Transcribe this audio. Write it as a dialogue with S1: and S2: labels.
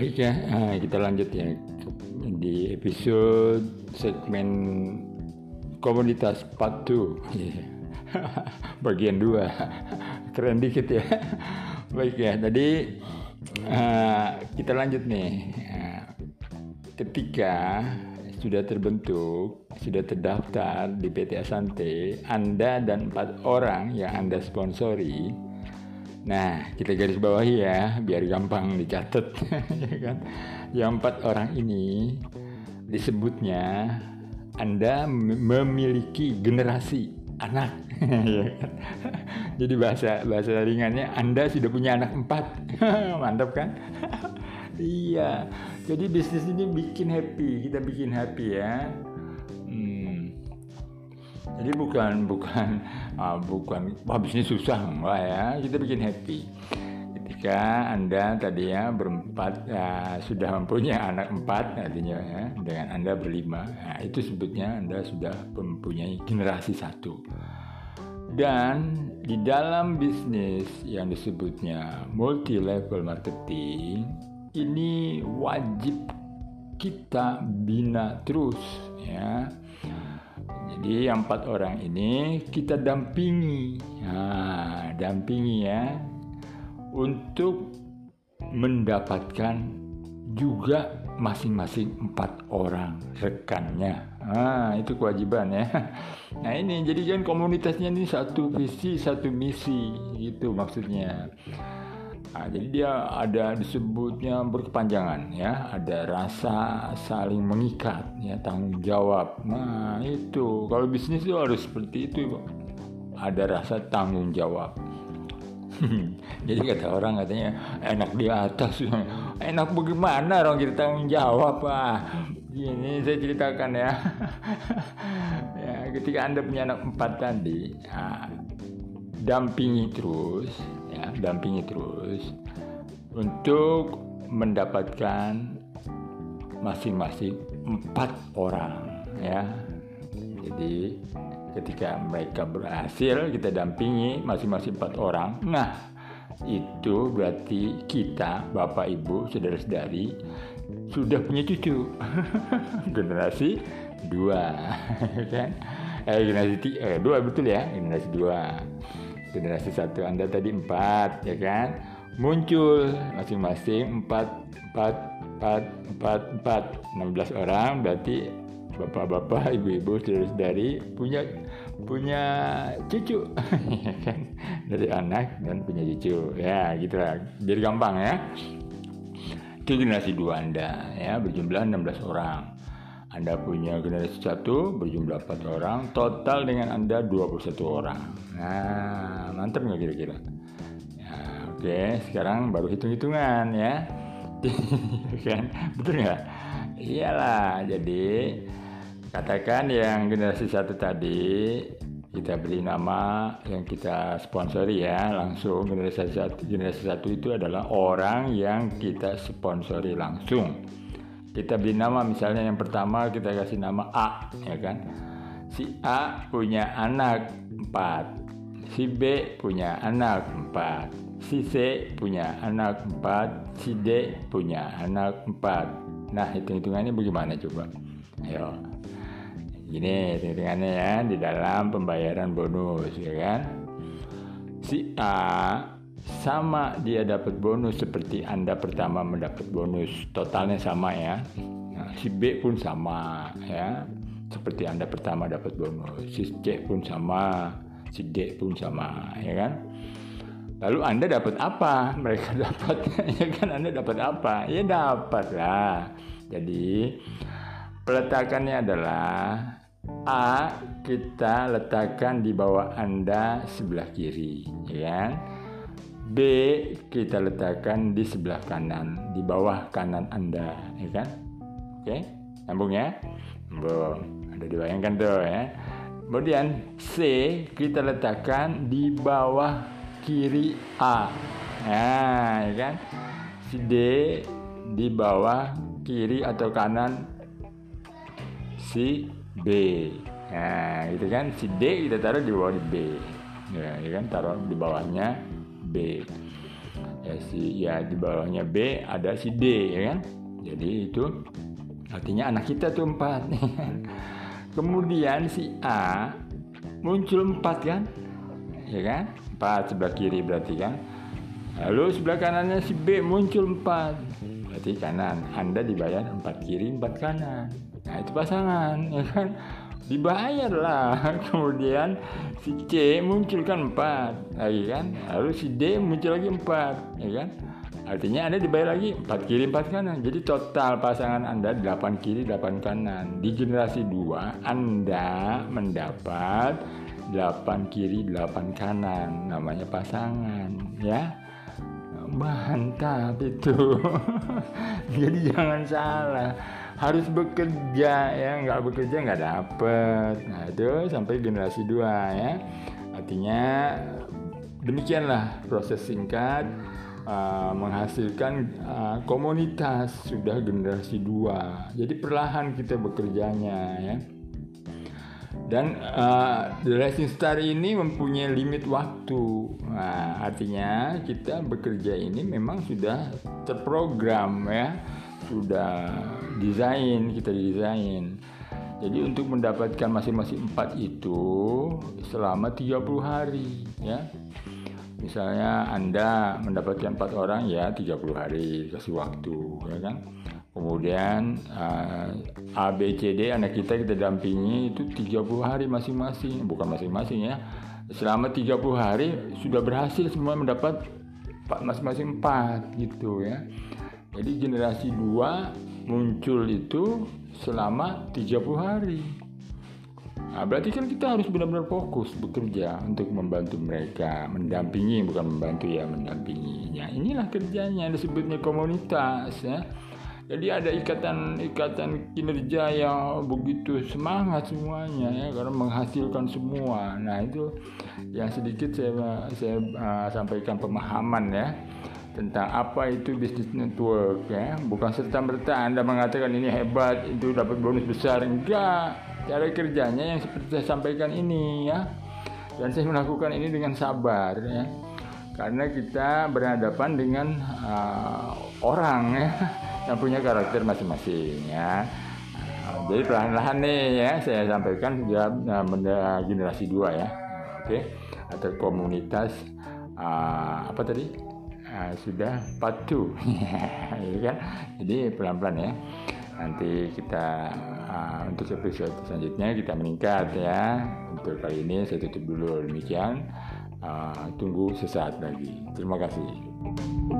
S1: Baik ya, nah, kita lanjut ya. Di episode segmen komunitas part 2 yeah. bagian 2 keren dikit ya. Baik ya tadi uh, kita lanjut nih. Uh, ketika sudah terbentuk sudah terdaftar di PT Asante Anda dan empat orang yang Anda sponsori Nah, kita garis bawahi ya, biar gampang dicatat, ya kan? Yang empat orang ini disebutnya Anda memiliki generasi anak, ya kan? Jadi bahasa bahasa ringannya Anda sudah punya anak empat, mantap kan? iya, jadi bisnis ini bikin happy, kita bikin happy ya. Jadi bukan bukan uh, bukan wah bisnis susah enggak ya. Kita bikin happy. Ketika anda tadi ya berempat ya, sudah mempunyai anak empat artinya ya dengan anda berlima. Nah, itu sebutnya anda sudah mempunyai generasi satu. Dan di dalam bisnis yang disebutnya multi level marketing ini wajib kita bina terus ya jadi empat orang ini kita dampingi, nah, dampingi ya, untuk mendapatkan juga masing-masing empat orang rekannya. Nah, itu kewajiban ya. Nah ini jadi kan komunitasnya ini satu visi, satu misi, gitu maksudnya. Nah, jadi dia ada disebutnya berkepanjangan ya, ada rasa saling mengikat ya, tanggung jawab. Nah, itu kalau bisnis itu harus seperti itu. Ada rasa tanggung jawab. jadi kata orang katanya enak di atas. enak bagaimana orang kita tanggung jawab, ah. Ini saya ceritakan ya. ya, ketika Anda punya anak empat tadi, nah, dampingi terus ya dampingi terus untuk mendapatkan masing-masing empat orang ya. Jadi ketika mereka berhasil kita dampingi masing-masing empat orang. Nah itu berarti kita bapak ibu saudara-saudari sudah punya cucu. Generasi dua kan? Eh generasi tiga, eh, dua betul ya? Generasi dua generasi satu Anda tadi empat ya kan? Muncul masing-masing empat empat empat empat empat. Enam belas orang berarti bapak-bapak ibu-ibu saudara-saudari punya punya cucu. Ya kan? Dari anak dan punya cucu. Ya gitu lah biar gampang ya. Itu generasi dua Anda ya. Berjumlah 16 orang anda punya generasi satu berjumlah 4 orang, total dengan Anda 21 orang. Nah, mantap nggak kira-kira? Ya, Oke, sekarang baru hitung-hitungan ya. kan? Betul nggak? Iyalah, jadi katakan yang generasi satu tadi kita beri nama yang kita sponsori ya langsung generasi satu generasi satu itu adalah orang yang kita sponsori langsung kita beri nama misalnya yang pertama kita kasih nama A ya kan? Si A punya anak empat si B punya anak empat si C punya anak empat si D punya anak empat. Nah hitung-hitungannya bagaimana coba? Ayo. Gini hitung-hitungannya ya di dalam pembayaran bonus ya kan? Si A sama dia dapat bonus seperti Anda pertama mendapat bonus totalnya sama ya. Nah, si B pun sama ya. Seperti Anda pertama dapat bonus, si C pun sama, si D pun sama ya kan. Lalu Anda dapat apa? Mereka dapat ya kan Anda dapat apa? Ya dapat lah. Jadi peletakannya adalah A kita letakkan di bawah Anda sebelah kiri, ya kan? B kita letakkan di sebelah kanan, di bawah kanan Anda, ya kan? Oke, nyambung ya? Nyambung. Ada dibayangkan tuh ya. Kemudian C kita letakkan di bawah kiri A. Nah, ya kan? Si D di bawah kiri atau kanan si B. Nah, gitu kan? Si D kita taruh di bawah di B. Ya, ya kan? Taruh di bawahnya B. ya si ya di bawahnya B ada si D ya kan? Jadi itu artinya anak kita tuh empat. Kemudian si A muncul empat kan? Ya kan? Empat sebelah kiri berarti kan? Lalu sebelah kanannya si B muncul empat. Berarti kanan Anda dibayar empat kiri empat kanan. Nah itu pasangan ya kan dibayar lah. Kemudian si C muncul kan empat lagi kan? Lalu si D muncul lagi empat ya kan? Artinya anda dibayar lagi empat kiri empat kanan. Jadi total pasangan anda delapan kiri delapan kanan. Di generasi dua anda mendapat delapan kiri delapan kanan. Namanya pasangan ya? Mantap itu. Jadi jangan salah harus bekerja ya. Nggak bekerja nggak dapet. Nah itu sampai generasi dua ya. Artinya demikianlah proses singkat uh, menghasilkan uh, komunitas sudah generasi dua. Jadi perlahan kita bekerjanya ya. Dan uh, the Rising Star ini mempunyai limit waktu. Nah, artinya kita bekerja ini memang sudah terprogram ya sudah desain kita desain. Jadi untuk mendapatkan masing-masing empat itu selama 30 hari ya. Misalnya anda mendapatkan empat orang ya 30 hari kasih waktu ya kan? Kemudian uh, A B C D anak kita kita dampingi itu 30 hari masing-masing bukan masing-masing ya. Selama 30 hari sudah berhasil semua mendapat masing-masing empat gitu ya jadi generasi 2 muncul itu selama 30 hari. Nah, berarti kan kita harus benar-benar fokus bekerja untuk membantu mereka, mendampingi bukan membantu ya, mendampinginya. Inilah kerjanya disebutnya komunitas ya. Jadi ada ikatan-ikatan kinerja yang begitu semangat semuanya ya karena menghasilkan semua. Nah, itu yang sedikit saya saya uh, sampaikan pemahaman ya tentang apa itu bisnis network ya. Bukan serta merta anda mengatakan ini hebat itu dapat bonus besar. Enggak. Cara kerjanya yang seperti saya sampaikan ini ya. Dan saya melakukan ini dengan sabar ya. Karena kita berhadapan dengan uh, orang ya yang punya karakter masing-masing ya. Jadi perlahan-lahan nih ya. Saya sampaikan sudah uh, generasi dua ya. Oke. Okay? atau komunitas uh, apa tadi uh, sudah patuh ya kan? Jadi pelan-pelan ya. Nanti kita uh, untuk episode selanjutnya kita meningkat ya. Untuk kali ini saya tutup dulu demikian. Uh, tunggu sesaat lagi. Terima kasih